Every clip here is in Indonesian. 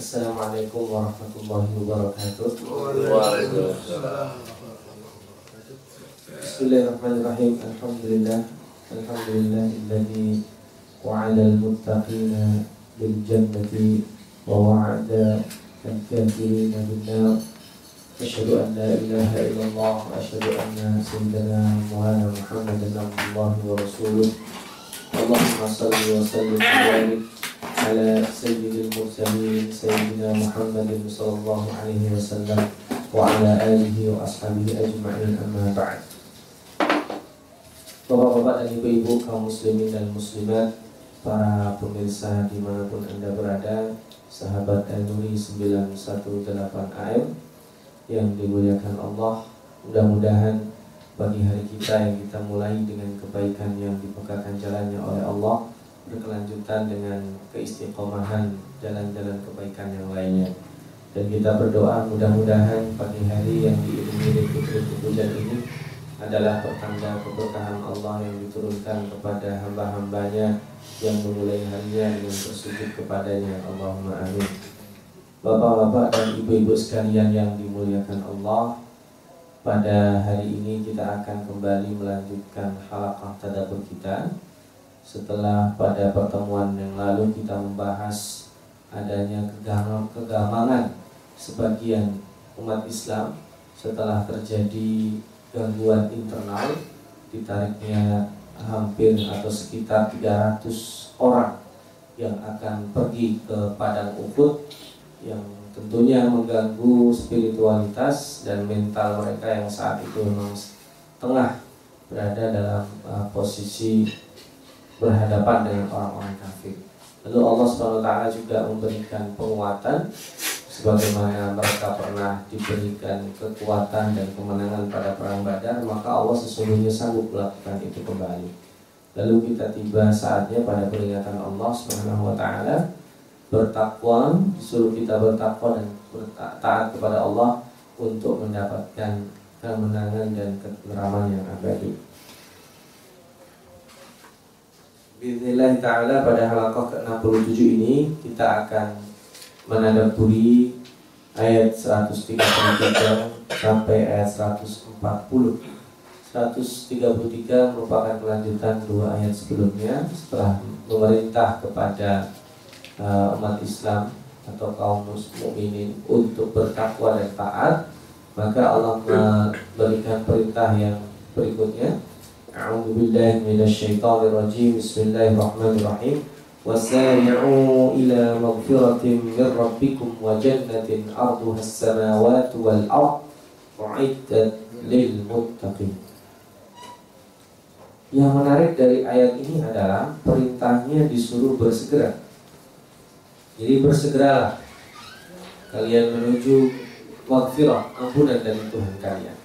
السلام عليكم ورحمة الله وبركاته. وعليكم السلام بسم الله الرحمن الرحيم. الحمد لله الحمد لله الذي وعد المتقين بالجنة ووعد الكافرين بالنار. أشهد أن لا إله إلا الله وأشهد أن سيدنا مولانا محمدا عبد الله ورسوله. اللهم صل وسلم وبارك على سيد المرسلين سيدنا محمد صلى الله عليه وسلم وعلى آله وأصحابه أجمعين أما بعد Bapak-bapak dan ibu-ibu kaum muslimin dan muslimat Para pemirsa dimanapun anda berada Sahabat Al-Nuri 918 AM Yang dimuliakan Allah Mudah-mudahan bagi hari kita yang kita mulai dengan kebaikan yang dipegakan jalannya oleh Allah berkelanjutan dengan keistiqomahan jalan-jalan kebaikan yang lainnya. Dan kita berdoa mudah-mudahan pagi hari yang diiringi rintik-rintik hujan ini adalah pertanda keberkahan Allah yang diturunkan kepada hamba-hambanya yang memulai harinya dengan bersujud kepadanya. Allahumma amin. Bapak-bapak dan ibu-ibu sekalian yang dimuliakan Allah, pada hari ini kita akan kembali melanjutkan halaqah tadabbur kita setelah pada pertemuan yang lalu kita membahas adanya kegamangan sebagian umat Islam setelah terjadi gangguan internal ditariknya hampir atau sekitar 300 orang yang akan pergi ke padang Uhud yang tentunya mengganggu spiritualitas dan mental mereka yang saat itu memang tengah berada dalam uh, posisi berhadapan dengan orang-orang kafir. Lalu Allah SWT juga memberikan penguatan sebagaimana mereka pernah diberikan kekuatan dan kemenangan pada perang Badar, maka Allah sesungguhnya sanggup melakukan itu kembali. Lalu kita tiba saatnya pada peringatan Allah Subhanahu wa taala bertakwa, disuruh kita bertakwa dan taat kepada Allah untuk mendapatkan kemenangan dan keteraman yang abadi. Bismillah ta'ala pada halakoh ke-67 ini kita akan menadaburi ayat 133 sampai ayat 140 133 merupakan kelanjutan dua ayat sebelumnya setelah memerintah kepada uh, umat Islam atau kaum muslimin untuk bertakwa dan taat. Maka Allah memberikan perintah yang berikutnya أعوذ بالله من الشيطان الرجيم بسم الله الرحمن الرحيم وسارعوا إلى مغفرة من ربكم وجنة أرضها السماوات والأرض أعدت للمتقين Yang menarik dari ayat ini adalah perintahnya disuruh bersegera. Jadi bersegeralah kalian menuju maghfirah, ampunan dari Tuhan kalian.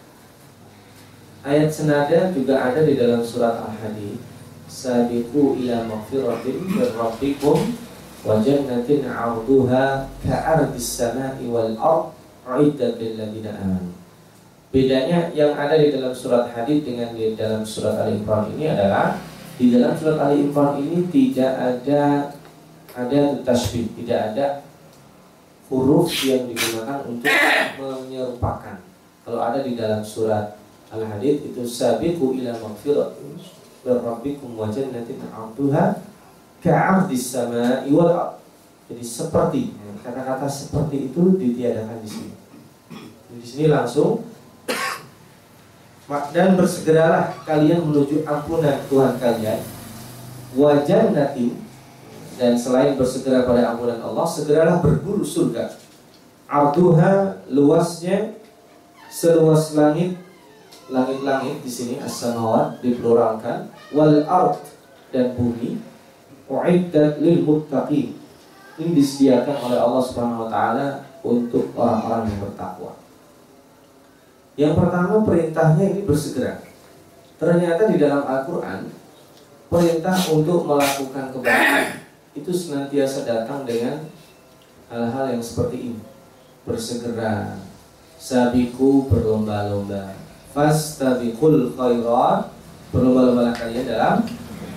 Ayat senada juga ada di dalam surat Al-Hadid. Sabiqu ila maghfiratin min rabbikum wa jannatin 'arduha ka'ardis sama'i wal ard lil ladzina amanu. Bedanya yang ada di dalam surat Hadid dengan di dalam surat Al-Imran ini adalah di dalam surat Al-Imran ini tidak ada ada tasbih, tidak ada huruf yang digunakan untuk menyerupakan. Kalau ada di dalam surat Al-Hadid itu sabiqu ila maghfiratin min rabbikum wa jannatin 'arduha ka'ardis sama'i wal ard. Jadi seperti kata-kata seperti itu ditiadakan di sini. Di sini langsung dan bersegeralah kalian menuju ampunan Tuhan kalian wa jannatin dan selain bersegera pada ampunan Allah segeralah berburu surga arduha luasnya seluas langit langit-langit di sini as-samawat dipluralkan wal ard dan bumi uiddat lil muttaqin ini disediakan oleh Allah Subhanahu wa taala untuk orang-orang yang bertakwa. Yang pertama perintahnya ini bersegera. Ternyata di dalam Al-Qur'an perintah untuk melakukan kebaikan itu senantiasa datang dengan hal-hal yang seperti ini. Bersegera, sabiku berlomba-lomba, fastabiqul khairat berlomba-lomba kalian dalam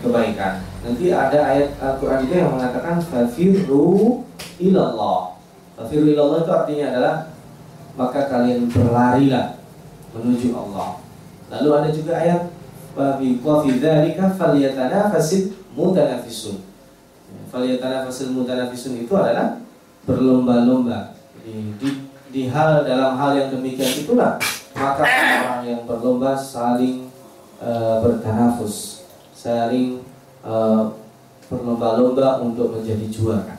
kebaikan. Nanti ada ayat Al-Qur'an juga yang mengatakan fafirru ilallah. Fafiru ilallah itu artinya adalah maka kalian berlarilah menuju Allah. Lalu ada juga ayat Wabi wa fi dzalika falyatanafasil mutanafisun. Falyatanafasil mutanafisun itu adalah berlomba-lomba. Di, di, di hal dalam hal yang demikian itulah maka orang yang berlomba saling uh, bertanafus, saling uh, berlomba-lomba untuk menjadi juara.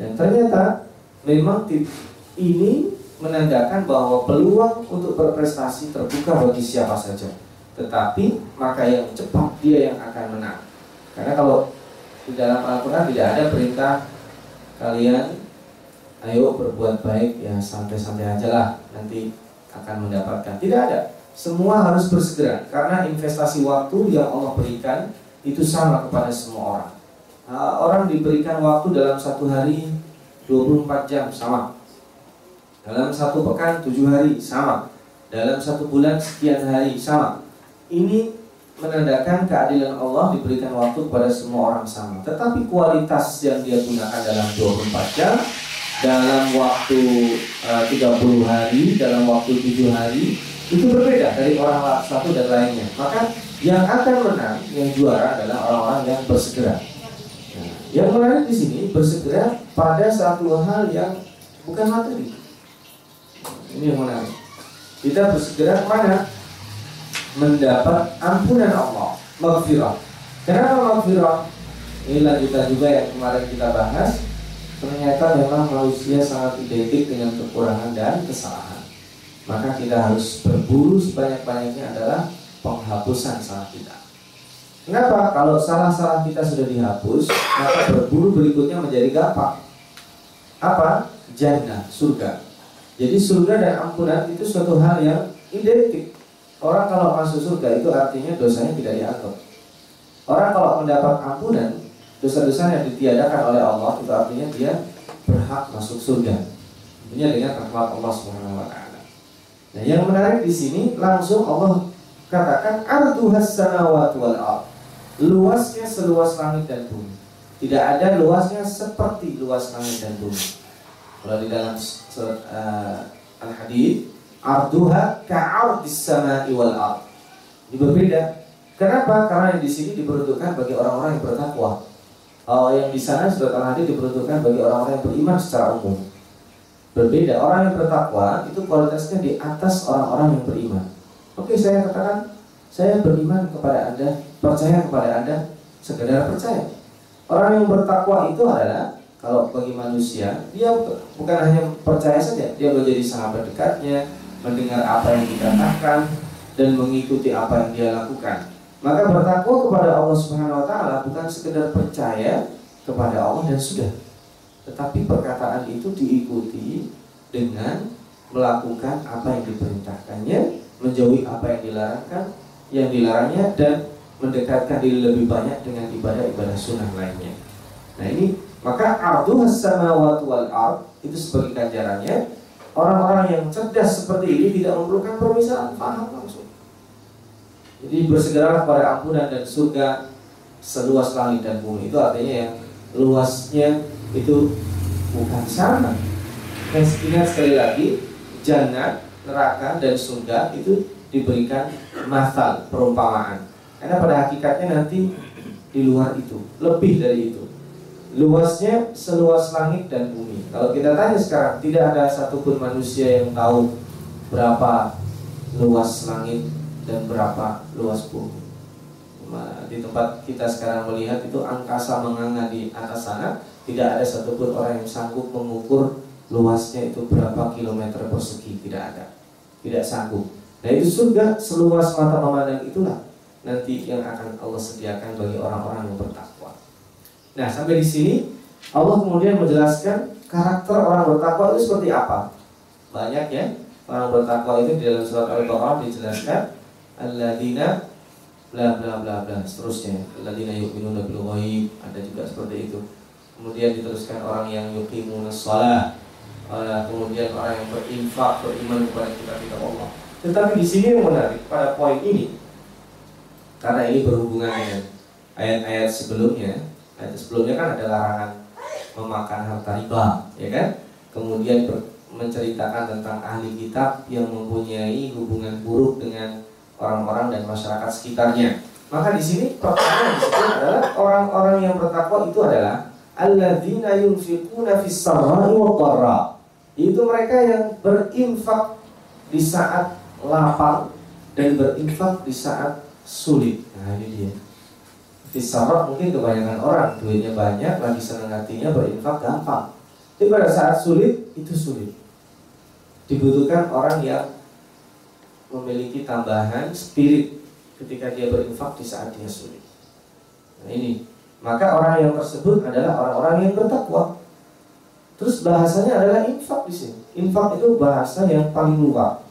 Dan ternyata memang ini menandakan bahwa peluang untuk berprestasi terbuka bagi siapa saja. Tetapi maka yang cepat dia yang akan menang. Karena kalau di dalam Al-Quran tidak ada perintah kalian ayo berbuat baik ya santai-santai aja lah nanti akan mendapatkan. Tidak ada. Semua harus bersegera karena investasi waktu yang Allah berikan itu sama kepada semua orang. Nah, orang diberikan waktu dalam satu hari 24 jam sama dalam satu pekan tujuh hari sama. Dalam satu bulan sekian hari sama. Ini menandakan keadilan Allah diberikan waktu kepada semua orang sama. Tetapi kualitas yang dia gunakan dalam 24 jam, dalam waktu e, uh, 30 hari, dalam waktu 7 hari, itu berbeda dari orang satu dan lainnya. Maka yang akan menang, yang juara adalah orang-orang yang bersegera. Nah, yang menarik di sini bersegera pada satu hal yang bukan materi. Ini yang menarik. Kita bersegera ke mana? Mendapat ampunan Allah, maghfirah. Kenapa maghfirah? Ini lanjutan juga yang kemarin kita bahas. Ternyata memang manusia sangat identik dengan kekurangan dan kesalahan. Maka kita harus berburu sebanyak-banyaknya adalah penghapusan salah kita. Kenapa? Kalau salah-salah kita sudah dihapus, maka berburu berikutnya menjadi gampang. Apa? Jannah, surga. Jadi surga dan ampunan itu suatu hal yang identik. Orang kalau masuk surga itu artinya dosanya tidak dianggap. Orang kalau mendapat ampunan, dosa-dosa yang ditiadakan oleh Allah itu artinya dia berhak masuk surga. Tentunya dengan rahmat Allah Subhanahu wa taala. Nah, yang menarik di sini langsung Allah katakan arduhas samawati wal ard. Luasnya seluas langit dan bumi. Tidak ada luasnya seperti luas langit dan bumi. Kalau di dalam uh, Al-Hadid, arduha ka'ardis sama'i wal ard. Ini berbeda. Kenapa? Karena yang di sini diperuntukkan bagi orang-orang yang bertakwa. Oh, yang di sana surat Al-Hadid diperuntukkan bagi orang-orang yang beriman secara umum. Berbeda. Orang yang bertakwa itu kualitasnya di atas orang-orang yang beriman. Oke, saya katakan saya beriman kepada Anda, percaya kepada Anda, sekedar percaya. Orang yang bertakwa itu adalah kalau bagi manusia, dia bukan hanya percaya saja, dia menjadi sahabat dekatnya, mendengar apa yang dikatakan dan mengikuti apa yang dia lakukan. Maka bertakwa kepada Allah Subhanahu wa taala bukan sekedar percaya kepada Allah dan sudah. Tetapi perkataan itu diikuti dengan melakukan apa yang diperintahkannya, menjauhi apa yang dilarangkan, yang dilarangnya dan mendekatkan diri lebih banyak dengan ibadah-ibadah sunnah lainnya. Nah ini maka arduhas samawati wal ard itu sebagai ganjarannya orang-orang yang cerdas seperti ini tidak memerlukan permisalan paham langsung. Jadi bersegera kepada ampunan dan surga seluas langit dan bumi itu artinya yang luasnya itu bukan sama. Dan ingat sekali lagi jannah, neraka dan surga itu diberikan masal perumpamaan. Karena pada hakikatnya nanti di luar itu, lebih dari itu luasnya seluas langit dan bumi. Kalau kita tanya sekarang, tidak ada satupun manusia yang tahu berapa luas langit dan berapa luas bumi. Di tempat kita sekarang melihat itu angkasa menganga di atas sana, tidak ada satupun orang yang sanggup mengukur luasnya itu berapa kilometer persegi, tidak ada, tidak sanggup. Nah itu surga seluas mata memandang itulah nanti yang akan Allah sediakan bagi orang-orang yang bertakwa. Nah, sampai di sini Allah kemudian menjelaskan karakter orang bertakwa itu seperti apa. Banyak ya orang bertakwa itu di dalam surat Al-Baqarah dijelaskan alladzina bla bla bla bla seterusnya alladzina yu'minuna bil ghaib ada juga seperti itu. Kemudian diteruskan orang yang yuqimuna shalah kemudian orang yang berinfak, beriman kepada kitab-kitab Allah. Tetapi di sini yang menarik pada poin ini karena ini berhubungan dengan ayat-ayat sebelumnya Ayat sebelumnya kan ada larangan memakan harta riba, ya kan? kemudian menceritakan tentang ahli kitab yang mempunyai hubungan buruk dengan orang-orang dan masyarakat sekitarnya. Maka di sini pertanyaan disebut adalah orang-orang yang bertakwa itu adalah alladzina yunfiquna fis sarai Itu mereka yang berinfak di saat lapar dan berinfak di saat sulit. Nah, ini dia. Fisarok mungkin kebanyakan orang duitnya banyak lagi senang hatinya berinfak gampang. Tapi pada saat sulit itu sulit. Dibutuhkan orang yang memiliki tambahan spirit ketika dia berinfak di saat dia sulit. Nah ini, maka orang yang tersebut adalah orang-orang yang bertakwa. Terus bahasanya adalah infak di sini. Infak itu bahasa yang paling luas.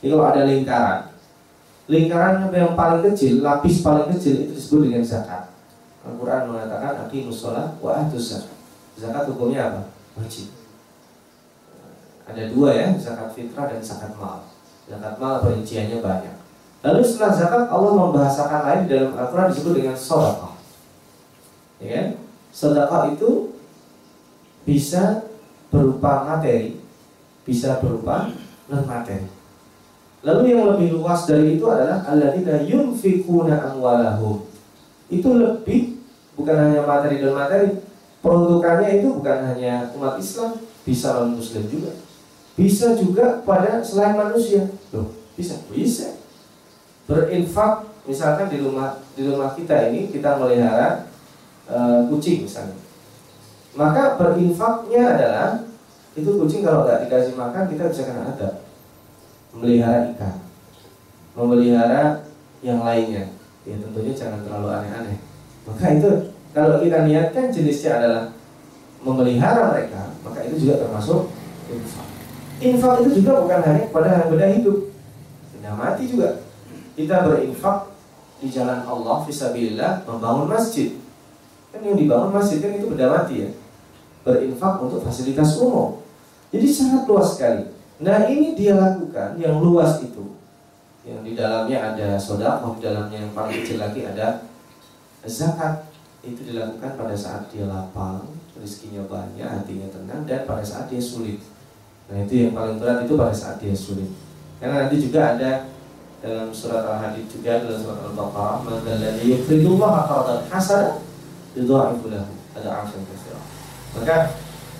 Jadi kalau ada lingkaran, lingkaran yang paling kecil, lapis paling kecil itu disebut dengan zakat. Al-Quran mengatakan aqimus sholat wa atus zakat. Zakat hukumnya apa? Wajib. Ada dua ya, zakat fitrah dan zakat mal. Zakat mal perinciannya banyak. Lalu setelah zakat Allah membahasakan lain dalam Al-Quran disebut dengan sodakah. Ya kan? Sodakah itu bisa berupa materi, bisa berupa non materi. Lalu yang lebih luas dari itu adalah alladzina yunfikuna amwalahum. Itu lebih bukan hanya materi dan materi. Peruntukannya itu bukan hanya umat Islam, bisa non muslim juga. Bisa juga pada selain manusia. Loh, bisa? Bisa. Berinfak misalkan di rumah di rumah kita ini kita melihara uh, kucing misalnya. Maka berinfaknya adalah itu kucing kalau nggak dikasih makan kita bisa kena adab memelihara ikan, memelihara yang lainnya. Ya tentunya jangan terlalu aneh-aneh. Maka itu kalau kita niatkan jenisnya adalah memelihara mereka, maka itu juga termasuk infak. Infak itu juga bukan hanya kepada benda hidup, benda mati juga. Kita berinfak di jalan Allah, fisabilillah, membangun masjid. Kan yang dibangun masjid kan itu benda mati ya. Berinfak untuk fasilitas umum. Jadi sangat luas sekali. Nah ini dia lakukan yang luas itu Yang di dalamnya ada sodako Di dalamnya yang paling kecil lagi ada zakat Itu dilakukan pada saat dia lapang Rizkinya banyak, hatinya tenang Dan pada saat dia sulit Nah itu yang paling berat itu pada saat dia sulit Karena nanti juga ada dalam surat Al-Hadid juga dalam surat Al-Baqarah maka ladzi yuqridullah qardan hasana yudha'ifu lahu ada afan Maka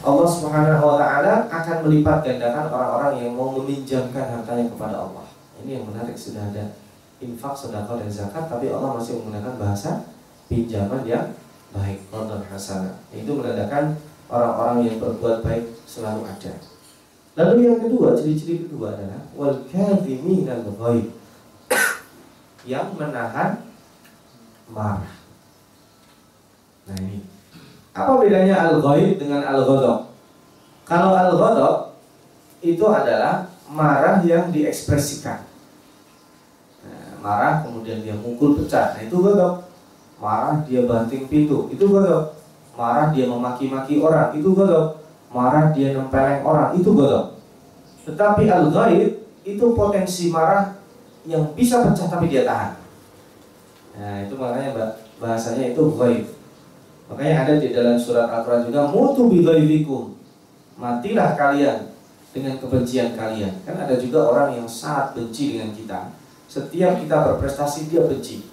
Allah Subhanahu wa taala akan melipat gandakan orang-orang yang mau meminjamkan hartanya kepada Allah. Ini yang menarik sudah ada infak, sedekah dan zakat tapi Allah masih menggunakan bahasa pinjaman yang baik, qardun hasanah. Itu menandakan orang-orang yang berbuat baik selalu ada. Lalu yang kedua, ciri-ciri kedua adalah wal kadhiminal ghaib. Yang menahan marah. Nah ini apa bedanya al-ghaib dengan al-ghadab? Kalau al-ghadab itu adalah marah yang diekspresikan. Nah, marah kemudian dia mukul pecah. Nah, itu ghadab. Marah dia banting pintu. Itu ghadab. Marah dia memaki-maki orang. Itu ghadab. Marah dia nempeleng orang. Itu ghadab. Tetapi al-ghaib itu potensi marah yang bisa pecah tapi dia tahan. Nah, itu makanya bahasanya itu ghaib. Makanya ada di dalam surat Al-Quran juga Mutu bidhaifikum Matilah kalian dengan kebencian kalian Kan ada juga orang yang sangat benci dengan kita Setiap kita berprestasi dia benci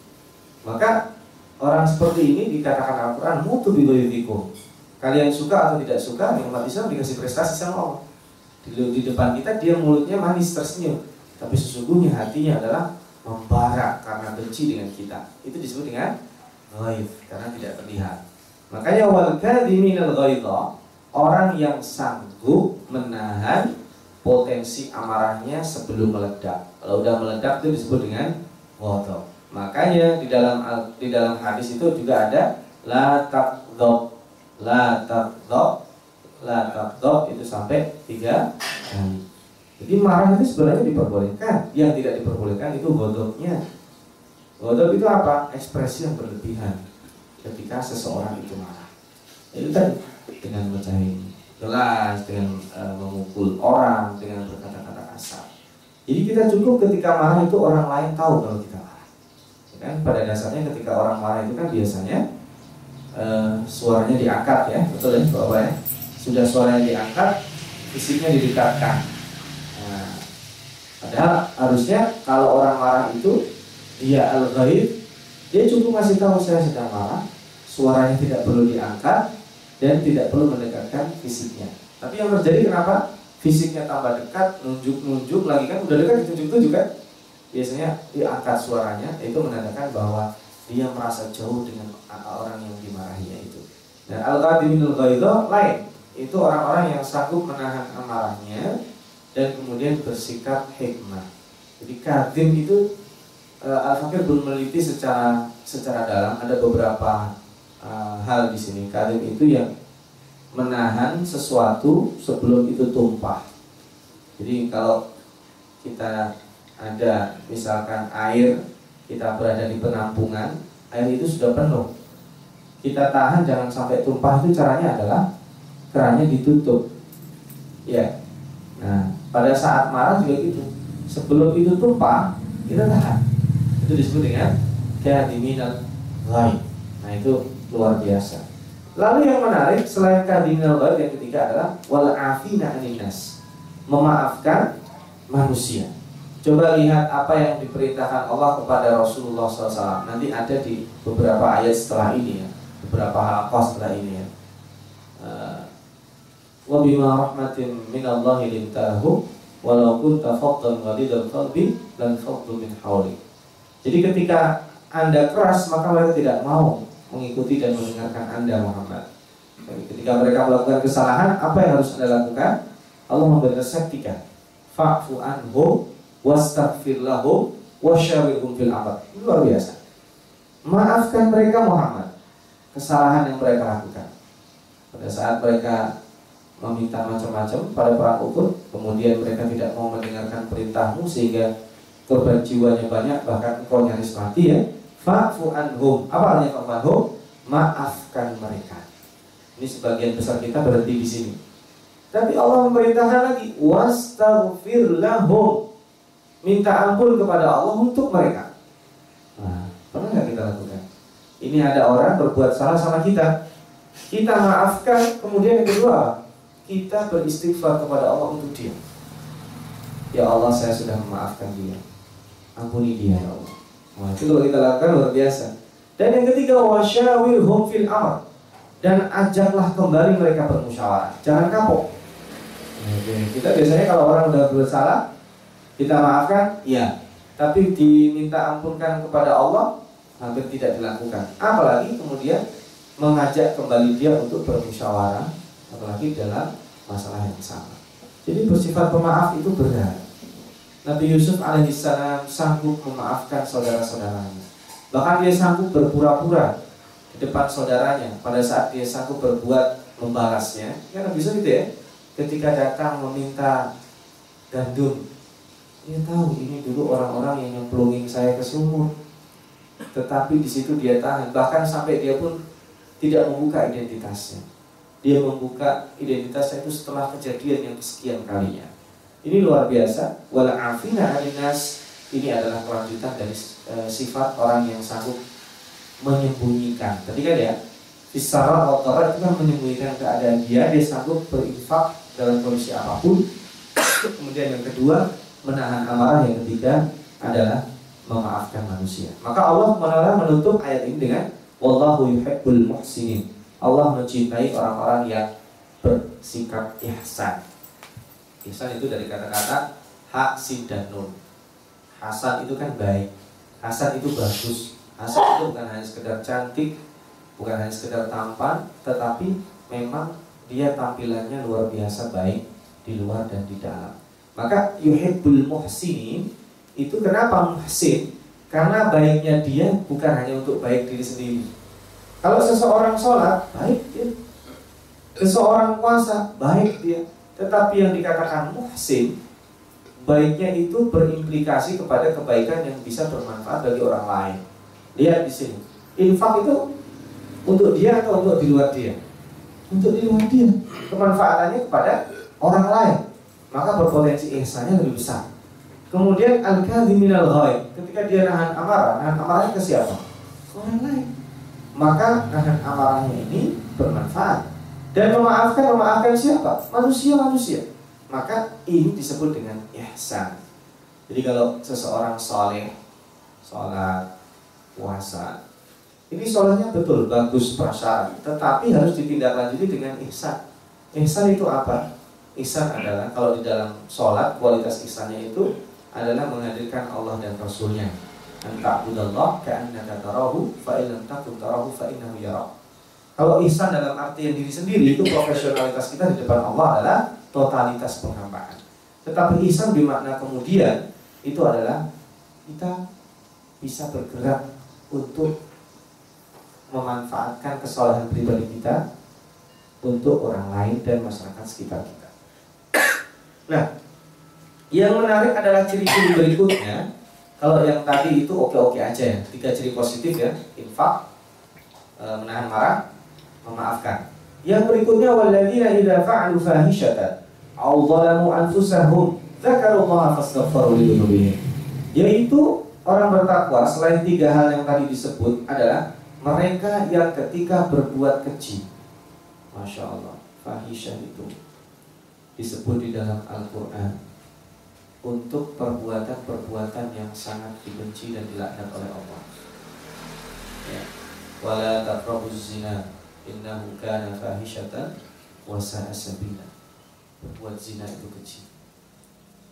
Maka orang seperti ini dikatakan Al-Quran Mutu bidhaifikum Kalian suka atau tidak suka Umat Islam dikasih prestasi sama Allah di, di depan kita dia mulutnya manis tersenyum Tapi sesungguhnya hatinya adalah membara karena benci dengan kita Itu disebut dengan ghaib karena tidak terlihat Makanya wal kadhiminal ghaidha orang yang sanggup menahan potensi amarahnya sebelum meledak. Kalau udah meledak itu disebut dengan ghadab. Makanya di dalam di dalam hadis itu juga ada la taqdhab. La taqdhab, la itu sampai tiga kali. Jadi marah itu sebenarnya diperbolehkan. Yang tidak diperbolehkan itu ghadabnya. Ghadab itu apa? Ekspresi yang berlebihan ketika seseorang itu marah itu kan dengan mecahin gelas dengan uh, memukul orang dengan berkata-kata kasar jadi kita cukup ketika marah itu orang lain tahu kalau kita marah ya kan pada dasarnya ketika orang marah itu kan biasanya uh, suaranya diangkat ya betul ya bapak ya sudah suaranya diangkat fisiknya didekatkan. Nah, padahal harusnya kalau orang marah itu dia al ghaib dia cukup masih tahu saya sedang marah, suaranya tidak perlu diangkat dan tidak perlu mendekatkan fisiknya. Tapi yang terjadi kenapa? Fisiknya tambah dekat, nunjuk-nunjuk lagi kan udah dekat ditunjuk-tunjuk kan? Biasanya diangkat suaranya itu menandakan bahwa dia merasa jauh dengan orang yang dimarahinya itu. Dan al-qadiminul ghaidha lain. Itu orang-orang yang sanggup menahan amarahnya dan kemudian bersikap hikmah. Jadi kadim itu uh, Al-Fakir belum meneliti secara secara dalam ada beberapa uh, hal di sini. Kadim itu yang menahan sesuatu sebelum itu tumpah. Jadi kalau kita ada misalkan air kita berada di penampungan, air itu sudah penuh. Kita tahan jangan sampai tumpah itu caranya adalah kerannya ditutup. Ya. Nah, pada saat marah juga gitu. Sebelum itu tumpah, kita tahan. Itu disebut dengan kadiminal ghaib. Nah, itu luar biasa. Lalu yang menarik selain kadiminal ghaib yang ketiga adalah wal afina. Memaafkan manusia. Coba lihat apa yang diperintahkan Allah kepada Rasulullah SAW. Nanti ada di beberapa ayat setelah ini ya, beberapa halakoh setelah ini ya. Uh, wa bima rahmatin min Allah lintahu walau kunta faddan ghalidal qalbi lan faddu min hawli. Jadi ketika Anda keras maka mereka tidak mau mengikuti dan mendengarkan Anda Muhammad. Ketika mereka melakukan kesalahan, apa yang harus Anda lakukan? Allah memberi resep tiga. Fa'fu anhum wastaghfir lahum wasyawirhum fil amr. Luar biasa. Maafkan mereka Muhammad kesalahan yang mereka lakukan. Pada saat mereka meminta macam-macam pada perang Uhud, kemudian mereka tidak mau mendengarkan perintahmu sehingga korban jiwanya banyak, bahkan engkau nyaris mati ya. Fa'fu anhum. Apa artinya fa'fu anhum? Maafkan mereka. Ini sebagian besar kita berhenti di sini. Tapi Allah memerintahkan lagi, wastaghfir lahum minta ampun kepada Allah untuk mereka. Nah, pernah nggak kita lakukan? Ini ada orang berbuat salah sama kita, kita maafkan, kemudian yang kedua kita beristighfar kepada Allah untuk dia. Ya Allah, saya sudah memaafkan dia. Ampuni dia ya Allah. Nah, itu kalau kita lakukan luar biasa. Dan yang ketiga wasyawirhum fil amr dan ajaklah kembali mereka bermusyawarah. Jangan kapok. Kita biasanya kalau orang sudah bersalah, kita maafkan, iya. Tapi diminta ampunkan kepada Allah hampir tidak dilakukan. Apalagi kemudian mengajak kembali dia untuk bermusyawarah, apalagi dalam masalah yang sama. Jadi bersifat pemaaf itu berat. Nabi Yusuf alaihissalam sanggup memaafkan saudara-saudaranya. Bahkan dia sanggup berpura-pura di depan saudaranya pada saat dia sanggup berbuat membalasnya. Ya Nabi Yusuf itu ya, ketika datang meminta gandum dia tahu ini dulu orang-orang yang nyemplungin saya ke sumur. Tetapi di situ dia tahan. Bahkan sampai dia pun tidak membuka identitasnya. Dia membuka identitasnya itu setelah kejadian yang kesekian kalinya. Ini luar biasa. Wala afina alinas ini adalah kelanjutan dari e, sifat orang yang sanggup menyembunyikan. Tadi kan ya, Fisara otorat itu kan menyembunyikan keadaan dia, dia sanggup berinfak dalam kondisi apa pun. Kemudian yang kedua, menahan amarah yang ketiga adalah memaafkan manusia. Maka Allah Taala menutup ayat ini dengan wallahu yuhibbul muhsinin. Allah mencintai orang-orang yang bersikap ihsan. Ihsan itu dari kata-kata hak sin dan nun. Hasan itu kan baik. Hasan itu bagus. Hasan itu bukan hanya sekedar cantik, bukan hanya sekedar tampan, tetapi memang dia tampilannya luar biasa baik di luar dan di dalam. Maka yuhibbul muhsinin itu kenapa muhsin? Karena baiknya dia bukan hanya untuk baik diri sendiri. Kalau seseorang sholat, baik dia. Seseorang puasa, baik dia. Tetapi yang dikatakan muhsin, baiknya itu berimplikasi kepada kebaikan yang bisa bermanfaat bagi orang lain. Lihat di sini. Infak itu untuk dia atau untuk di luar dia? Untuk di luar dia. Kemanfaatannya kepada orang lain maka berpotensi ihsannya lebih besar. Kemudian al-kadhiminal ghaib, ketika dia nahan amarah, nahan amarahnya ke siapa? Ke orang lain. Maka nahan amarahnya ini bermanfaat. Dan memaafkan, memaafkan siapa? Manusia-manusia. maka ini disebut dengan ihsan. Jadi kalau seseorang soleh, sholat, puasa, ini sholatnya betul bagus prasyarat, tetapi harus ditindaklanjuti dengan ihsan. Ihsan itu apa? Ihsan adalah kalau di dalam sholat kualitas ihsannya itu adalah menghadirkan Allah dan Rasulnya. Anta'budallah ka'annaka tarahu fa'ilam takun tarahu yarah. Kalau ihsan dalam artian diri sendiri itu profesionalitas kita di depan Allah adalah totalitas penghambaan. Tetapi ihsan bermakna kemudian itu adalah kita bisa bergerak untuk memanfaatkan kesalahan pribadi kita untuk orang lain dan masyarakat sekitar kita. Nah, yang menarik adalah ciri-ciri berikutnya. Kalau yang tadi itu oke-oke aja ya, tiga ciri positif ya, infak, eh, menahan marah, memaafkan. Yang berikutnya walladzina idza fa'alu fahishatan aw zalamu anfusahum dzakarullaha fastaghfiru lidzunubihim. Yaitu orang bertakwa selain tiga hal yang tadi disebut adalah mereka yang ketika berbuat keji. Masya Allah, fahisyah itu disebut di dalam Al-Quran untuk perbuatan-perbuatan yang sangat dibenci dan dilaknat oleh Allah. Ya. Wala taqrabuz zina innahu kana fahishatan wa sa'a. Berbuat zina itu keji.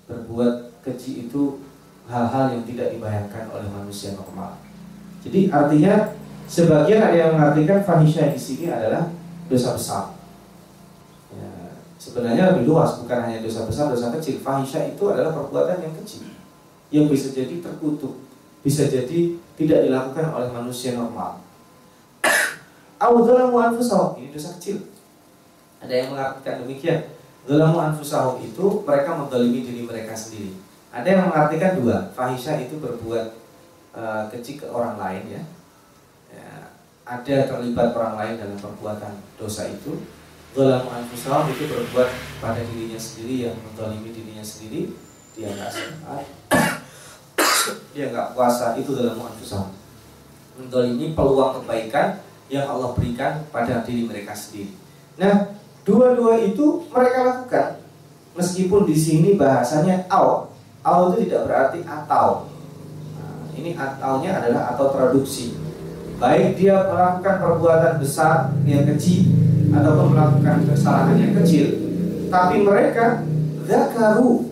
Berbuat keji itu hal-hal yang tidak dibayangkan oleh manusia normal. Jadi artinya sebagian ada yang mengartikan fahisyah di sini adalah dosa besar. Ya, sebenarnya lebih luas, bukan hanya dosa besar, dosa kecil. Fahisyah itu adalah perbuatan yang kecil, yang bisa jadi terkutuk, bisa jadi tidak dilakukan oleh manusia normal. Auzalamu anfusahum ini dosa kecil. Ada yang mengartikan demikian. Zalamu anfusahum itu mereka mendolimi diri mereka sendiri. Ada yang mengartikan dua. Fahisha itu berbuat uh, keji ke orang lain ya. ya. Ada terlibat orang lain dalam perbuatan dosa itu. Zalamu anfusahum itu berbuat pada dirinya sendiri yang mendolimi dirinya sendiri. Dia nggak sempat, dia nggak puasa itu dalam anfusahum. Mendolimi peluang kebaikan yang Allah berikan pada diri mereka sendiri. Nah, dua-dua itu mereka lakukan. Meskipun di sini bahasanya au, au itu tidak berarti atau. Nah, ini ataunya adalah atau traduksi. Baik dia melakukan perbuatan besar yang kecil ataupun melakukan kesalahan yang kecil, tapi mereka zakaru.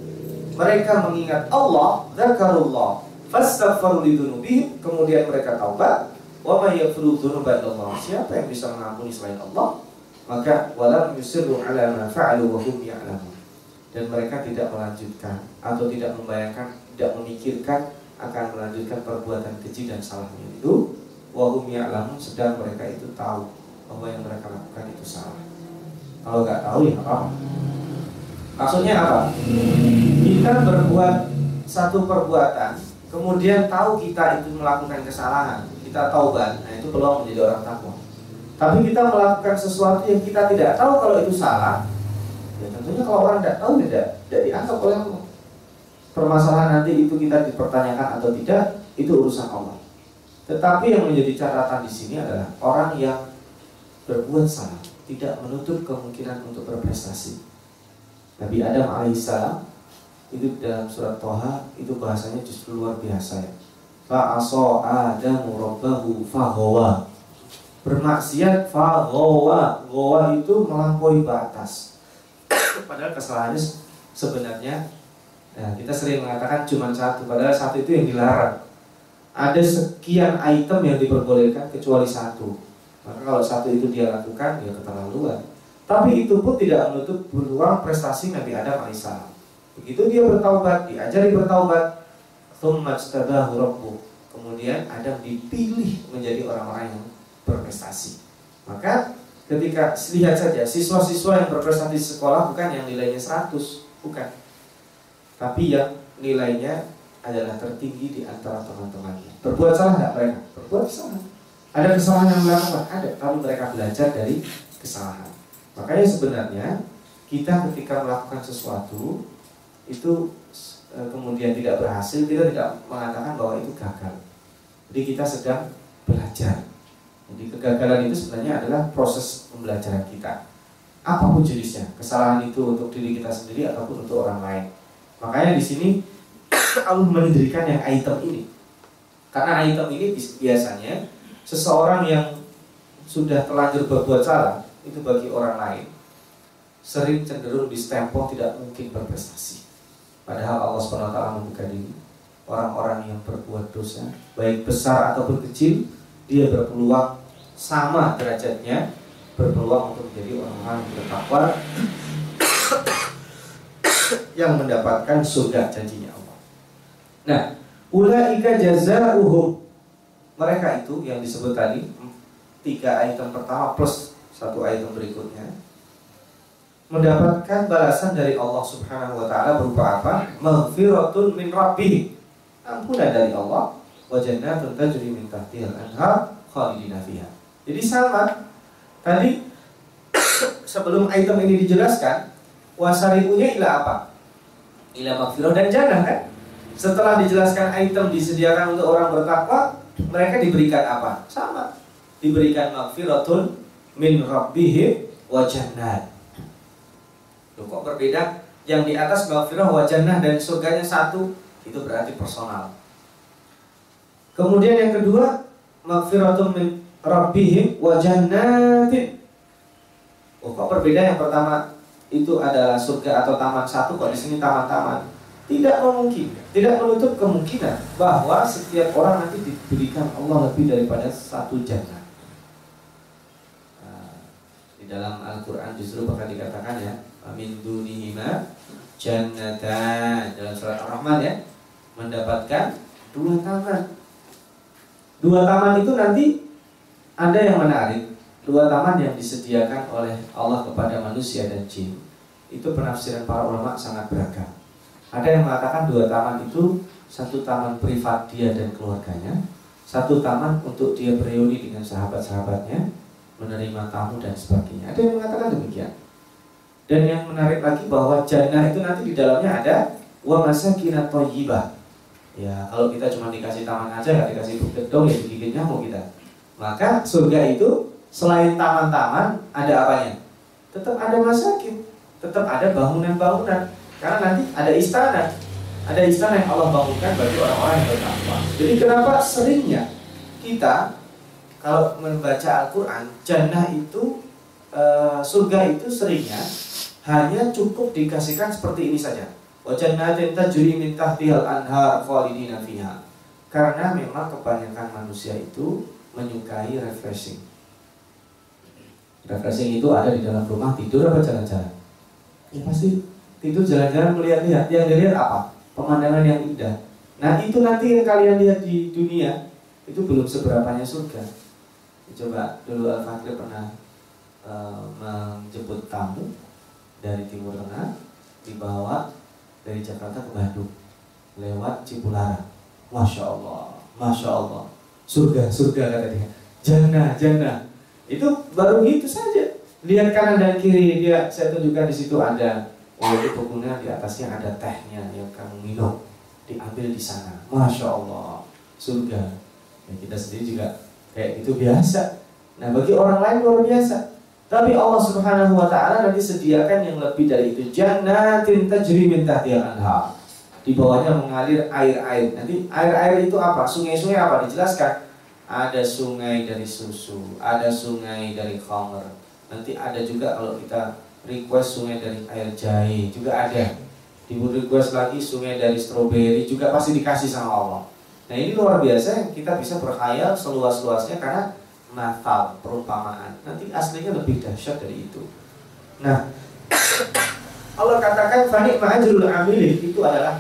Mereka mengingat Allah, zakarullah, fastaghfiru lidzunubihim, kemudian mereka taubat, Wa may yaghfiru dzunuba illallah. Siapa yang bisa mengampuni selain Allah? Maka walam yusirru ala ma fa'alu wa hum ya'lamun. Dan mereka tidak melanjutkan atau tidak membayangkan, tidak memikirkan akan melanjutkan perbuatan keji dan salahnya itu. Wa hum ya'lamun sedang mereka itu tahu bahwa yang mereka lakukan itu salah. Kalau nggak tahu ya apa? Maksudnya apa? Kita berbuat satu perbuatan, kemudian tahu kita itu melakukan kesalahan, kita taubat, nah itu peluang menjadi orang takwa. Tapi kita melakukan sesuatu yang kita tidak tahu kalau itu salah, ya tentunya kalau orang tidak tahu tidak tidak dianggap oleh Allah. Permasalahan nanti itu kita dipertanyakan atau tidak itu urusan Allah. Tetapi yang menjadi catatan di sini adalah orang yang berbuat salah tidak menutup kemungkinan untuk berprestasi. Nabi Adam alaihissalam itu dalam surat Toha itu bahasanya justru luar biasa ya. Fa'asa adamu rabbahu fahawa bermaksiat fahawa gawa itu melampaui batas. Padahal kesalahannya sebenarnya ya, kita sering mengatakan cuma satu padahal satu itu yang dilarang. Ada sekian item yang diperbolehkan kecuali satu maka kalau satu itu dia lakukan ya keterlaluan tapi itu pun tidak menutup peluang prestasi Nabi Adam alaihissalam begitu dia bertaubat diajari bertaubat Kemudian Adam dipilih menjadi orang-orang yang berprestasi. Maka ketika lihat saja siswa-siswa yang berprestasi di sekolah bukan yang nilainya 100, bukan. Tapi yang nilainya adalah tertinggi di antara teman-temannya. Berbuat salah nggak mereka? Berbuat salah. Ada kesalahan yang mereka Ada. Tapi mereka belajar dari kesalahan. Makanya sebenarnya kita ketika melakukan sesuatu itu E, kemudian tidak berhasil, kita tidak mengatakan bahwa itu gagal. Jadi kita sedang belajar. Jadi kegagalan itu sebenarnya adalah proses pembelajaran kita. apa pun jenisnya kesalahan itu untuk diri kita sendiri ataupun untuk orang lain makanya di sini Allah mendirikan yang item ini karena item ini biasanya seseorang yang sudah terlanjur berbuat salah itu bagi orang lain sering cenderung distempel tidak mungkin berprestasi. Padahal Allah SWT membuka diri orang-orang yang berbuat dosa, baik besar ataupun kecil, dia berpeluang sama derajatnya, berpeluang untuk menjadi orang-orang yang bertakwa yang mendapatkan surga janjinya Allah. Nah, ulaika jazaohum mereka itu yang disebut tadi tiga item pertama plus satu item berikutnya mendapatkan balasan dari Allah Subhanahu wa taala berupa apa? Maghfiratun min rabbih. Ampunan dari Allah wa jannatun tajri min tahtihal anhar khalidina fiha. Jadi sama tadi sebelum item ini dijelaskan wasariunya ila apa? Ila maghfirah dan jannah kan? Setelah dijelaskan item disediakan untuk orang bertakwa, mereka diberikan apa? Sama. Diberikan maghfiratun min rabbihim wa jannat Loh, kok berbeda? Yang di atas maghfirah wa jannah dan surganya satu, itu berarti personal. Kemudian yang kedua, maghfiratun min rabbihim wa jannatin. Oh, kok berbeda yang pertama itu adalah surga atau taman satu, kok di sini taman-taman? Tidak memungkinkan, tidak menutup kemungkinan bahwa setiap orang nanti diberikan Allah lebih daripada satu jannah. Nah, di dalam Al-Quran justru bahkan dikatakan ya min dunihima jannatan dalam surat Ar-Rahman ya mendapatkan dua taman. Dua taman itu nanti ada yang menarik. Dua taman yang disediakan oleh Allah kepada manusia dan jin. Itu penafsiran para ulama sangat beragam. Ada yang mengatakan dua taman itu satu taman privat dia dan keluarganya, satu taman untuk dia bereuni dengan sahabat-sahabatnya, menerima tamu dan sebagainya. Ada yang mengatakan demikian. Dan yang menarik lagi bahwa jannah itu nanti di dalamnya ada wa masakin thayyibah. Ya, kalau kita cuma dikasih taman aja nggak dikasih gedung ya digigit nyamuk kita. Maka surga itu selain taman-taman ada apanya? Tetap ada masakin, tetap ada bangunan-bangunan. Karena nanti ada istana. Ada istana yang Allah bangunkan bagi orang-orang yang bertakwa. Jadi kenapa seringnya kita kalau membaca Al-Quran, jannah itu, e, surga itu seringnya hanya cukup dikasihkan seperti ini saja. Anhar. Karena memang kebanyakan manusia itu menyukai refreshing. Refreshing itu ada di dalam rumah tidur apa jalan-jalan? Ya pasti tidur jalan-jalan melihat-lihat. Yang dilihat apa? Pemandangan yang indah. Nah itu nanti yang kalian lihat di dunia itu belum seberapanya surga. Coba dulu Al-Fakir pernah uh, menjemput tamu dari Timur Tengah dibawa dari Jakarta ke Bandung lewat Cipularang. Masya Allah, Masya Allah. Surga, surga kata dia. Jannah, jannah. Itu baru gitu saja. Lihat kanan dan kiri dia, saya tunjukkan di situ ada. Oh itu pokoknya di atasnya ada tehnya yang kamu minum. Diambil di sana. Masya Allah, surga. Ya, kita sendiri juga kayak itu biasa. Nah bagi orang lain luar biasa. Tapi Allah Subhanahu wa taala nanti sediakan yang lebih dari itu. Jannatin tajri min tahtihal anhar. Di bawahnya mengalir air-air. Nanti air-air itu apa? Sungai-sungai apa? Dijelaskan. Ada sungai dari susu, ada sungai dari khamr. Nanti ada juga kalau kita request sungai dari air jahe. Juga ada. Di request lagi sungai dari stroberi juga pasti dikasih sama Allah. Nah ini luar biasa kita bisa berkhayal seluas-luasnya karena natal perumpamaan. Nanti aslinya lebih dahsyat dari itu. Nah Allah katakan fani ma'ajrul amilin itu adalah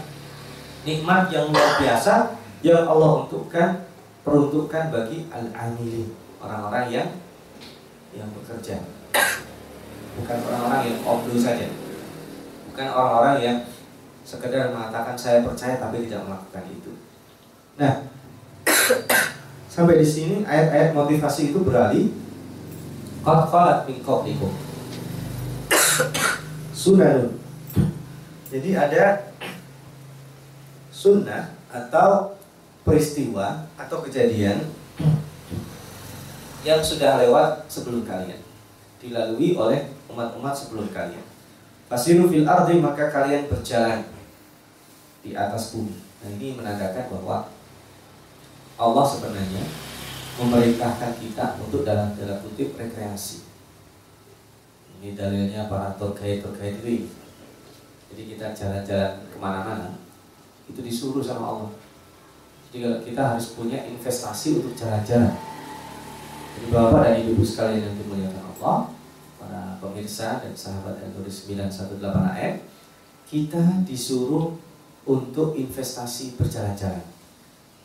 nikmat yang luar biasa yang Allah untukkan peruntukkan bagi al-amilin orang-orang yang yang bekerja bukan orang-orang yang obdu saja bukan orang-orang yang sekedar mengatakan saya percaya tapi tidak melakukan itu nah Sampai di sini ayat-ayat motivasi itu beralih Qad qablikum. Sunnah. Jadi ada sunnah atau peristiwa atau kejadian yang sudah lewat sebelum kalian. dilalui oleh umat-umat sebelum kalian. Fasiru fil ardi maka kalian berjalan di atas bumi. Nah ini menandakan bahwa Allah sebenarnya memerintahkan kita untuk dalam dalam kutip rekreasi. Ini dalilnya para tokai tokai itu. Jadi kita jalan-jalan ke mana-mana itu disuruh sama Allah. Jadi kita harus punya investasi untuk jalan-jalan. Jadi bapak dan ibu sekalian yang dimuliakan Allah, pemirsa dan sahabat yang tulis 918 AM, kita disuruh untuk investasi berjalan-jalan.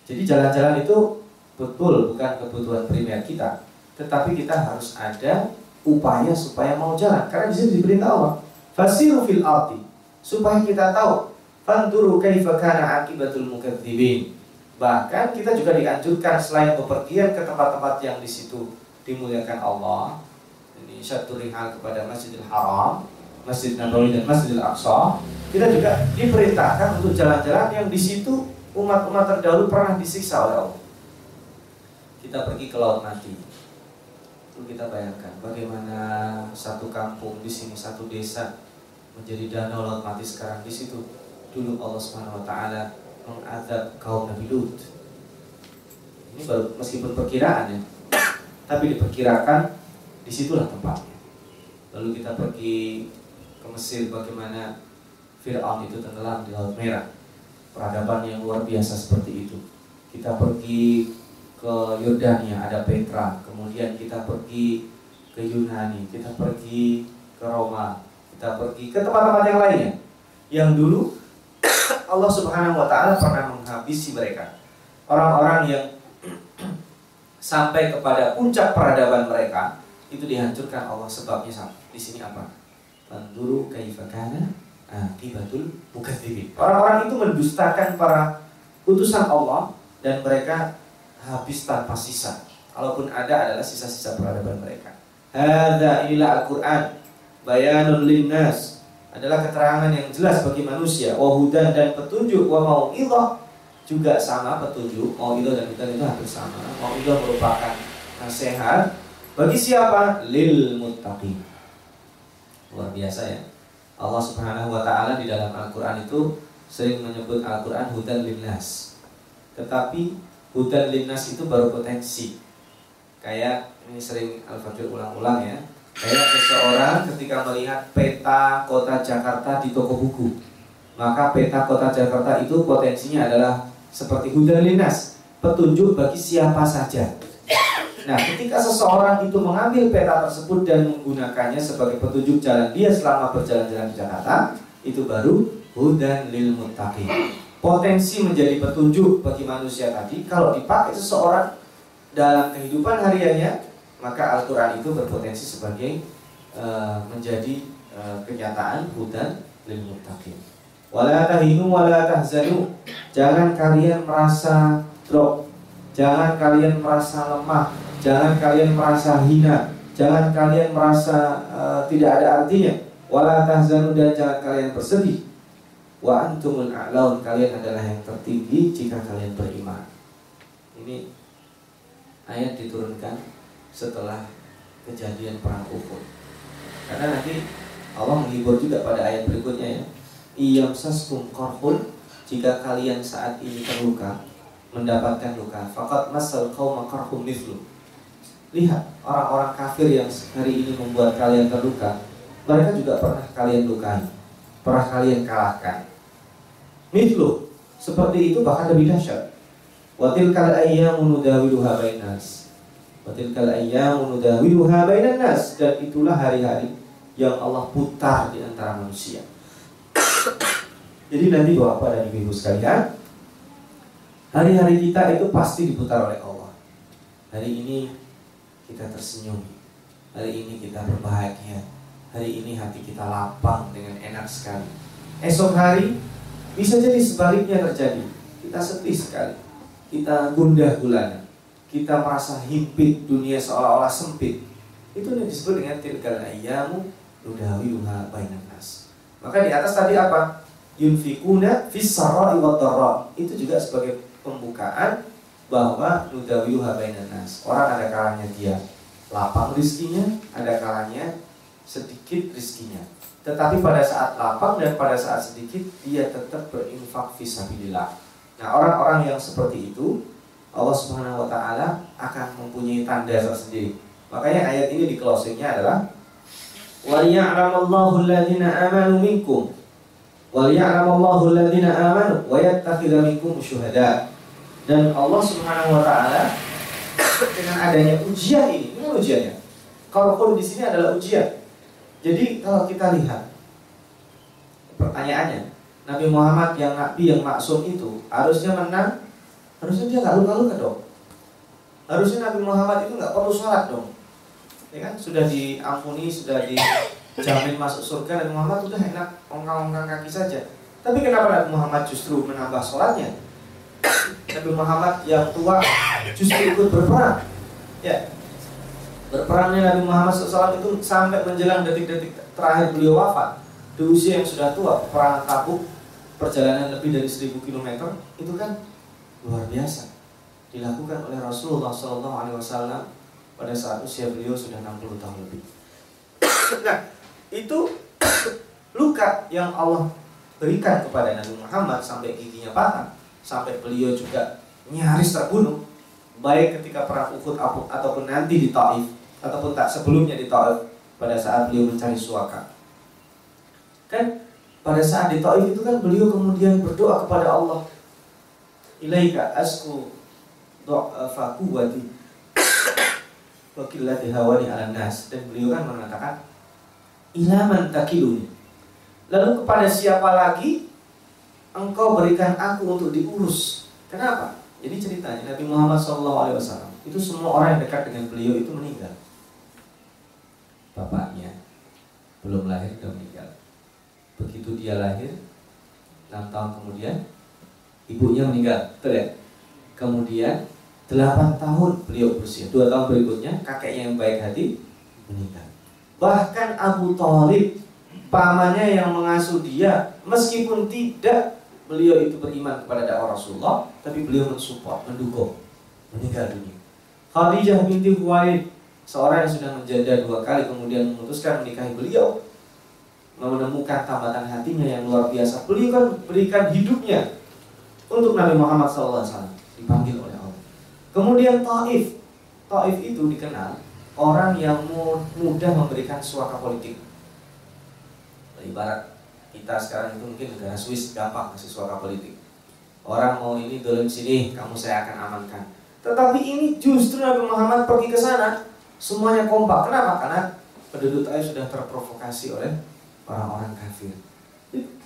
Jadi jalan-jalan itu betul bukan kebutuhan primer kita, tetapi kita harus ada upaya supaya mau jalan. Karena di sini diperintah Allah, fasiru fil arti supaya kita tahu fanturu kaifa kana akibatul mukadzibin. Bahkan kita juga dianjurkan selain bepergian ke tempat-tempat yang di situ dimuliakan Allah, ini satu rihal kepada Masjidil Haram, Masjid Nabawi dan Masjidil Aqsa, kita juga diperintahkan untuk jalan-jalan yang di situ umat-umat terdahulu pernah disiksa oleh Allah. Kita pergi ke laut mati. Lalu kita bayangkan bagaimana satu kampung di sini, satu desa menjadi danau laut mati sekarang di situ. Dulu Allah Subhanahu wa taala mengadab kaum Nabi Lut. Ini baru meskipun perkiraan ya, tapi diperkirakan di situlah tempatnya. Lalu kita pergi ke Mesir bagaimana Fir'aun itu tenggelam di Laut Merah peradaban yang luar biasa seperti itu. Kita pergi ke Yordania ada Petra, kemudian kita pergi ke Yunani, kita pergi ke Roma, kita pergi ke tempat-tempat yang lainnya. Yang dulu Allah Subhanahu wa taala pernah menghabisi mereka. Orang-orang yang sampai kepada puncak peradaban mereka itu dihancurkan Allah sebabnya di sini apa? Manduru kaifakana akibatul mukadzibin. Orang-orang itu mendustakan para utusan Allah dan mereka habis tanpa sisa. Kalaupun ada adalah sisa-sisa peradaban mereka. Hadza inilah Al-Qur'an bayanun linnas adalah keterangan yang jelas bagi manusia wahudan dan petunjuk wa mau'idhah juga sama petunjuk mau'idhah dan hudan itu hampir sama mau'idhah merupakan nasihat bagi siapa lil muttaqin luar biasa ya Allah Subhanahu wa taala di dalam Al-Qur'an itu sering menyebut Al-Qur'an hudan linnas. Tetapi hudan linnas itu baru potensi. Kayak ini sering Al-Fakir ulang-ulang ya. Kayak seseorang ketika melihat peta kota Jakarta di toko buku. Maka peta kota Jakarta itu potensinya adalah seperti hudan linnas, petunjuk bagi siapa saja. Nah, ketika seseorang itu mengambil peta tersebut dan menggunakannya sebagai petunjuk jalan dia selama berjalan-jalan di Jakarta, itu baru hudan lil muttaqin. Potensi menjadi petunjuk bagi manusia tadi kalau dipakai seseorang dalam kehidupan hariannya, maka Al-Qur'an itu berpotensi sebagai uh, menjadi uh, kenyataan hudan lil muttaqin. Wala tahinu wala. Jangan kalian merasa drop. Jangan kalian merasa lemah Jangan kalian merasa hina, jangan kalian merasa uh, tidak ada artinya. Wala tahzanu dan jangan kalian bersedih. Wa antumul a'laun kalian adalah yang tertinggi jika kalian beriman. Ini ayat diturunkan setelah kejadian perang Uhud. Karena nanti Allah menghibur juga pada ayat berikutnya ya. Iyam saskum jika kalian saat ini terluka mendapatkan luka fakat masal kaum makarhum mithlu Lihat orang-orang kafir yang hari ini membuat kalian terluka Mereka juga pernah kalian lukai Pernah kalian kalahkan. Mithlu Seperti itu bahkan lebih dahsyat. Watil kal ayyamu nudawiluha bainas. Watil kal ayyamu nudawiluha bainas. Dan itulah hari-hari yang Allah putar di antara manusia. Jadi nanti Bapak dan Ibu sekalian Hari-hari kita itu pasti diputar oleh Allah. Hari ini kita tersenyum. Hari ini kita berbahagia. Hari ini hati kita lapang dengan enak sekali. Esok hari bisa jadi sebaliknya terjadi. Kita sedih sekali. Kita gundah gulana. Kita merasa himpit dunia seolah-olah sempit. Itu yang disebut dengan tilkal ayyamu nudawiluha bainan nas. Maka di atas tadi apa? Yunfikuna fis sarai Itu juga sebagai pembukaan bahwa nudawiluha bainan nas. Orang ada kalanya dia lapang rizkinya, ada kalanya sedikit rizkinya. Tetapi pada saat lapang dan pada saat sedikit dia tetap berinfak fisabilillah. Nah, orang-orang yang seperti itu Allah Subhanahu wa taala akan mempunyai tanda tersendiri. Makanya ayat ini di closingnya adalah amanu minkum wa ya'lamallahu alladziina amanu wa yattakhidha minkum syuhada. Dan Allah Subhanahu wa taala dengan adanya ujian ini, ini ujiannya. Kalau pun di sini adalah ujian. Jadi kalau kita lihat pertanyaannya, Nabi Muhammad yang nabi yang maksum itu harusnya menang, harusnya dia nggak luka-luka dong. Harusnya Nabi Muhammad itu nggak perlu sholat dong. Ya kan sudah diampuni, sudah dijamin masuk surga dan Muhammad sudah enak ongkang-ongkang kaki saja. Tapi kenapa Nabi Muhammad justru menambah sholatnya? Nabi Muhammad yang tua justru ikut berperang. Ya, Berperangnya Nabi Muhammad SAW itu sampai menjelang detik-detik terakhir beliau wafat di usia yang sudah tua, perang Tabuk, perjalanan lebih dari 1000 km itu kan luar biasa dilakukan oleh Rasulullah SAW pada saat usia beliau sudah 60 tahun lebih. nah, itu luka yang Allah berikan kepada Nabi Muhammad sampai giginya patah, sampai beliau juga nyaris terbunuh, baik ketika perang Uhud ataupun nanti di Taif ataupun tak sebelumnya di Taif pada saat beliau mencari suaka. Kan pada saat di Taif itu kan beliau kemudian berdoa kepada Allah. Ilaika asku doa quwwati wa qillati hawani 'ala nas dan beliau kan mengatakan ilaman takiluni. Lalu kepada siapa lagi engkau berikan aku untuk diurus? Kenapa? Jadi ceritanya Nabi Muhammad SAW itu semua orang yang dekat dengan beliau itu meninggal bapaknya belum lahir sudah meninggal. Begitu dia lahir, 6 tahun kemudian ibunya meninggal, betul ya? Kemudian 8 tahun beliau berusia, 2 tahun berikutnya kakeknya yang baik hati meninggal. Bahkan Abu Thalib pamannya yang mengasuh dia meskipun tidak beliau itu beriman kepada dakwah Rasulullah, tapi beliau mensupport, mendukung, meninggal dunia. Khadijah binti Khuwailid seorang yang sudah menjanda dua kali kemudian memutuskan menikahi beliau menemukan tambatan hatinya yang luar biasa. Beliau kan berikan hidupnya untuk Nabi Muhammad SAW dipanggil oleh Allah. Kemudian Taif Taif itu dikenal orang yang mudah memberikan suaka politik. Ibarat kita sekarang itu mungkin negara Swiss gampang kasih suaka politik orang mau ini dalam sini kamu saya akan amankan tetapi ini justru Nabi Muhammad pergi ke sana Semuanya kompak. Kenapa? Karena penduduk Taif sudah terprovokasi oleh orang-orang kafir.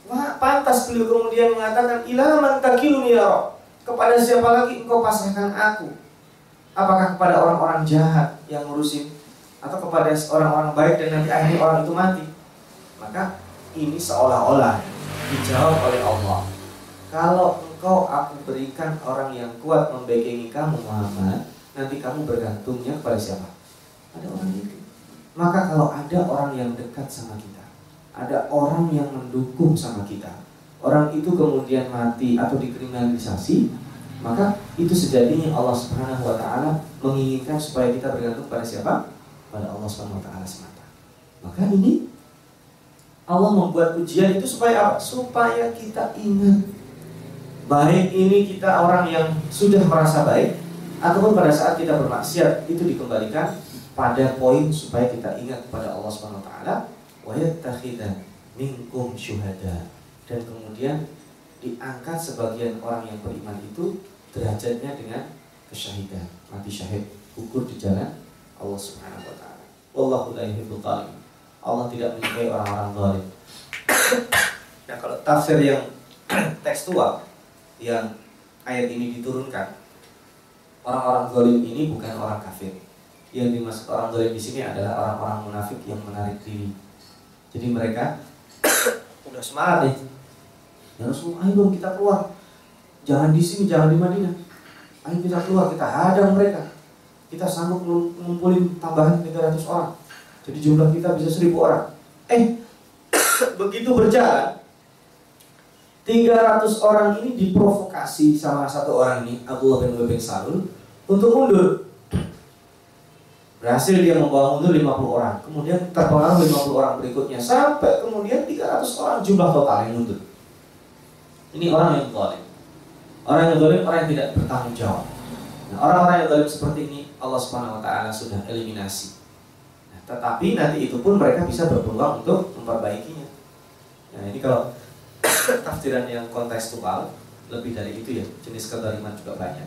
Wah, pantas beliau kemudian mengatakan ilaman takiluni ya Kepada siapa lagi engkau pasrahkan aku? Apakah kepada orang-orang jahat yang ngurusin atau kepada orang-orang baik dan nanti akhirnya orang itu mati? Maka ini seolah-olah dijawab oleh Allah. Kalau engkau aku berikan orang yang kuat membekengi kamu Muhammad, nanti kamu bergantungnya kepada siapa? Ada orang itu. Maka kalau ada orang yang dekat sama kita, ada orang yang mendukung sama kita, orang itu kemudian mati atau dikriminalisasi, maka itu sejatinya Allah Subhanahu wa taala menginginkan supaya kita bergantung pada siapa? Pada Allah Subhanahu wa taala semata. Maka ini Allah membuat ujian itu supaya apa? Supaya kita ingat. Baik ini kita orang yang sudah merasa baik ataupun pada saat kita bermaksiat itu dikembalikan pada poin supaya kita ingat kepada Allah Subhanahu wa taala minkum syuhada. Dan kemudian diangkat sebagian orang yang beriman itu derajatnya dengan kesyahidan mati syahid gugur di jalan Allah taala. Wallahu la yuhibbul Allah tidak menyukai orang-orang zalim nah kalau tafsir yang tekstual yang ayat ini diturunkan orang-orang zalim ini bukan orang kafir yang dimaksud orang dolim di sini adalah orang-orang munafik yang menarik diri. Jadi mereka udah semangat nih. Ya Rasulullah, ayo dong kita keluar. Jangan di sini, jangan di Madinah. Ayo kita keluar, kita hadang mereka. Kita sanggup ngumpulin tambahan 300 orang. Jadi jumlah kita bisa 1000 orang. Eh, begitu berjalan, 300 orang ini diprovokasi sama satu orang ini, Abdullah bin Ubay bin Salul, untuk mundur Berhasil dia membawa mundur 50 orang, kemudian terpengaruh 50 orang berikutnya sampai kemudian 300 orang jumlah total yang mundur. Ini orang yang zalim. Orang yang zalim orang yang tidak bertanggung jawab. Nah, orang-orang yang zalim seperti ini Allah Subhanahu wa taala sudah eliminasi. Tetapi nanti itu pun mereka bisa berpeluang untuk memperbaikinya. Nah, ini kalau tafsiran yang kontekstual lebih dari itu ya, jenis kezaliman juga banyak.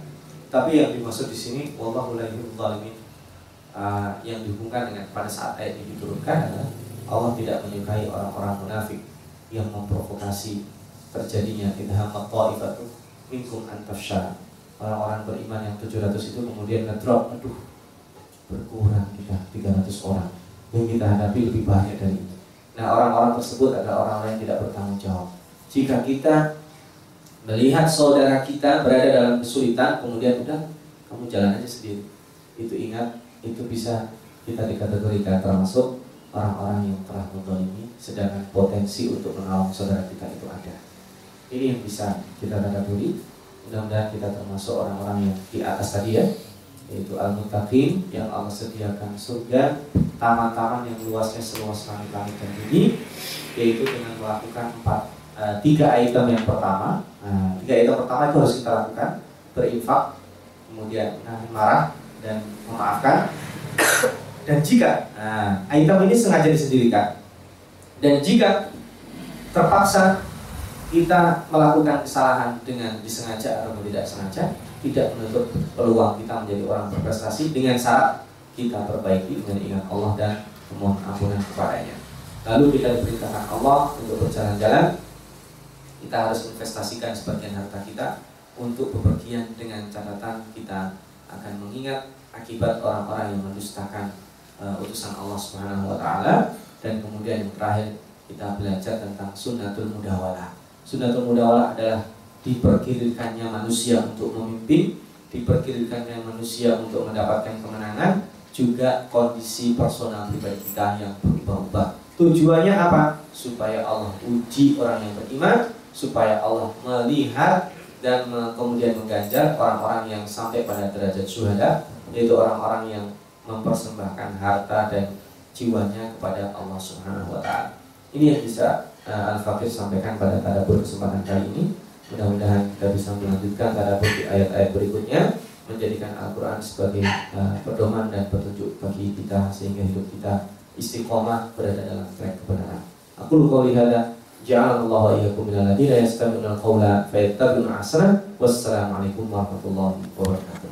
Tapi yang dimaksud di sini wallahu la zalimin uh, yang dihubungkan dengan pada saat ayat ini diturunkan adalah Allah tidak menyukai orang-orang munafik yang memprovokasi terjadinya idhamat ta'ifatu minkum antafsha orang-orang beriman yang 700 itu kemudian ngedrop aduh berkurang kita 300 orang. Yang kita hadapi lebih banyak dari itu. Nah orang-orang tersebut adalah orang-orang yang tidak bertanggung jawab. Jika kita melihat saudara kita berada dalam kesulitan kemudian udah kamu jalan aja sendiri. Itu ingat itu bisa kita dikategorikan termasuk orang-orang yang telah ini sedangkan potensi untuk menolong saudara kita itu ada. Ini yang bisa kita tadaburi. Mudah-mudahan kita termasuk orang-orang yang di atas tadi ya yaitu al-muttaqin yang Allah sediakan surga taman-taman yang luasnya seluas langit-langit dan bumi yaitu dengan melakukan empat uh, tiga item yang pertama. Nah, tiga item pertama itu harus kita lakukan berinfak kemudian nahan marah dan memaafkan. Dan jika nah, item ini sengaja disendirikan dan jika terpaksa kita melakukan kesalahan dengan disengaja atau tidak sengaja tidak menutup peluang kita menjadi orang berprestasi dengan syarat kita perbaiki dengan ingat Allah dan memohon ampunan kepadanya. Lalu kita diperintahkan Allah untuk berjalan-jalan. Kita harus investasikan sebagian harta kita untuk bepergian dengan catatan kita akan mengingat akibat orang-orang yang mendustakan uh, utusan Allah Subhanahu wa taala dan kemudian yang terakhir kita belajar tentang sunnatul mudawalah. Sunnatul mudawalah adalah diperkirakannya manusia untuk memimpin, diperkirakannya manusia untuk mendapatkan kemenangan, juga kondisi personal pribadi kita yang berubah-ubah. Tujuannya apa? Supaya Allah uji orang yang beriman, supaya Allah melihat dan kemudian mengganjar orang-orang yang sampai pada derajat syuhada, yaitu orang-orang yang mempersembahkan harta dan jiwanya kepada Allah Subhanahu wa taala. Ini yang bisa uh, Al-Fakir sampaikan pada tadabur kesempatan kali ini. Mudah-mudahan kita bisa melanjutkan tadabur di ayat-ayat berikutnya menjadikan Al-Quran sebagai uh, pedoman dan petunjuk bagi kita sehingga hidup kita istiqomah berada dalam track kebenaran. Aku lupa lihada Ja'alallahu iyyakum minal ladzina yastami'una al-qawla fayattabi'una ahsana. Wassalamualaikum warahmatullahi wabarakatuh.